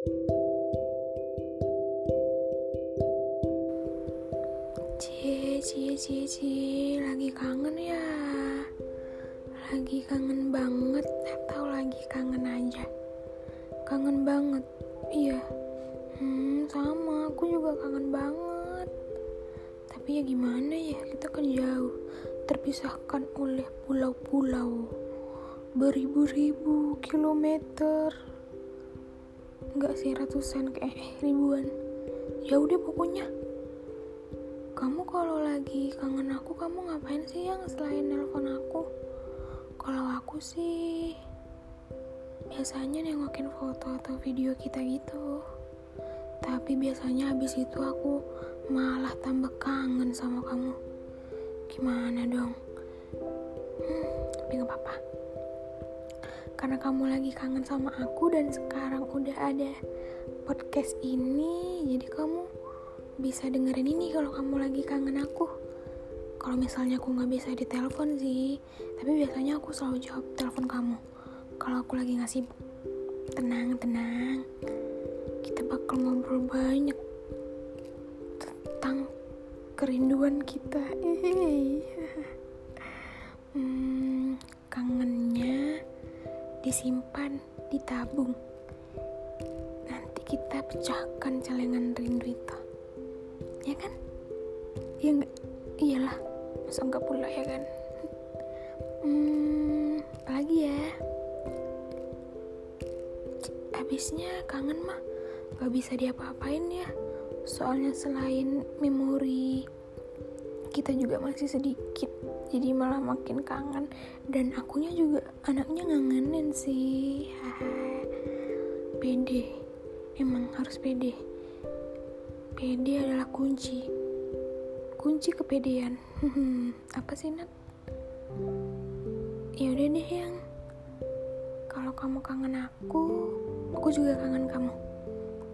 Cie, cie, cie, cie, lagi kangen ya? Lagi kangen banget atau lagi kangen aja? Kangen banget, iya. Hmm, sama, aku juga kangen banget. Tapi ya gimana ya, kita kan jauh, terpisahkan oleh pulau-pulau, beribu-ribu kilometer. Enggak sih ratusan, kayak eh, ribuan. Ya udah pokoknya. Kamu kalau lagi kangen aku kamu ngapain sih yang selain nelpon aku? Kalau aku sih biasanya nengokin foto atau video kita gitu. Tapi biasanya habis itu aku malah tambah kangen sama kamu. Gimana dong? Hmm, tapi gak apa-apa karena kamu lagi kangen sama aku dan sekarang udah ada podcast ini jadi kamu bisa dengerin ini kalau kamu lagi kangen aku. Kalau misalnya aku nggak bisa ditelepon sih tapi biasanya aku selalu jawab telepon kamu. Kalau aku lagi nggak sibuk tenang tenang. Kita bakal ngobrol banyak tentang kerinduan kita. Hmm, disimpan ditabung. Nanti kita pecahkan celengan rindu itu ya kan? Ya enggak iyalah masa enggak pula ya kan? Hmm apalagi ya? Habisnya kangen mah. Gak bisa diapa-apain ya. Soalnya selain memori kita juga masih sedikit jadi malah makin kangen. Dan akunya juga anaknya ngangenin sih. Pede emang harus pede. Pede adalah kunci. Kunci kepedean. Apa sih Nat? Ya udah deh yang. Kalau kamu kangen aku aku juga kangen kamu.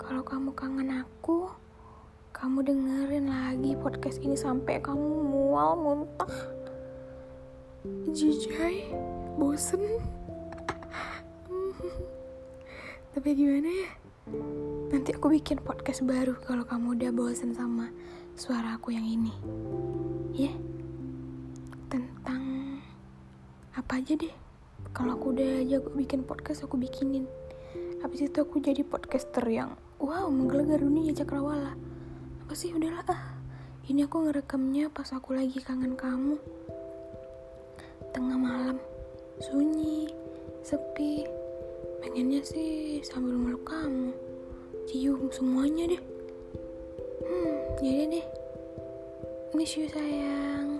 Kalau kamu kangen aku kamu dengerin lagi podcast ini sampai kamu mual muntah. Jijai bosen. Tapi gimana ya? Nanti aku bikin podcast baru kalau kamu udah bosen sama suara aku yang ini. Ya? Yeah. tentang apa aja deh. Kalau aku udah jago bikin podcast aku bikinin. Habis itu aku jadi podcaster yang wow menggelegar dunia cakrawala apa sih? Udahlah ah. Ini aku ngerekamnya pas aku lagi kangen kamu. Tengah malam. Sunyi sepi. Pengennya sih sambil meluk kamu. Cium semuanya deh. Hmm jadi deh. Miss you sayang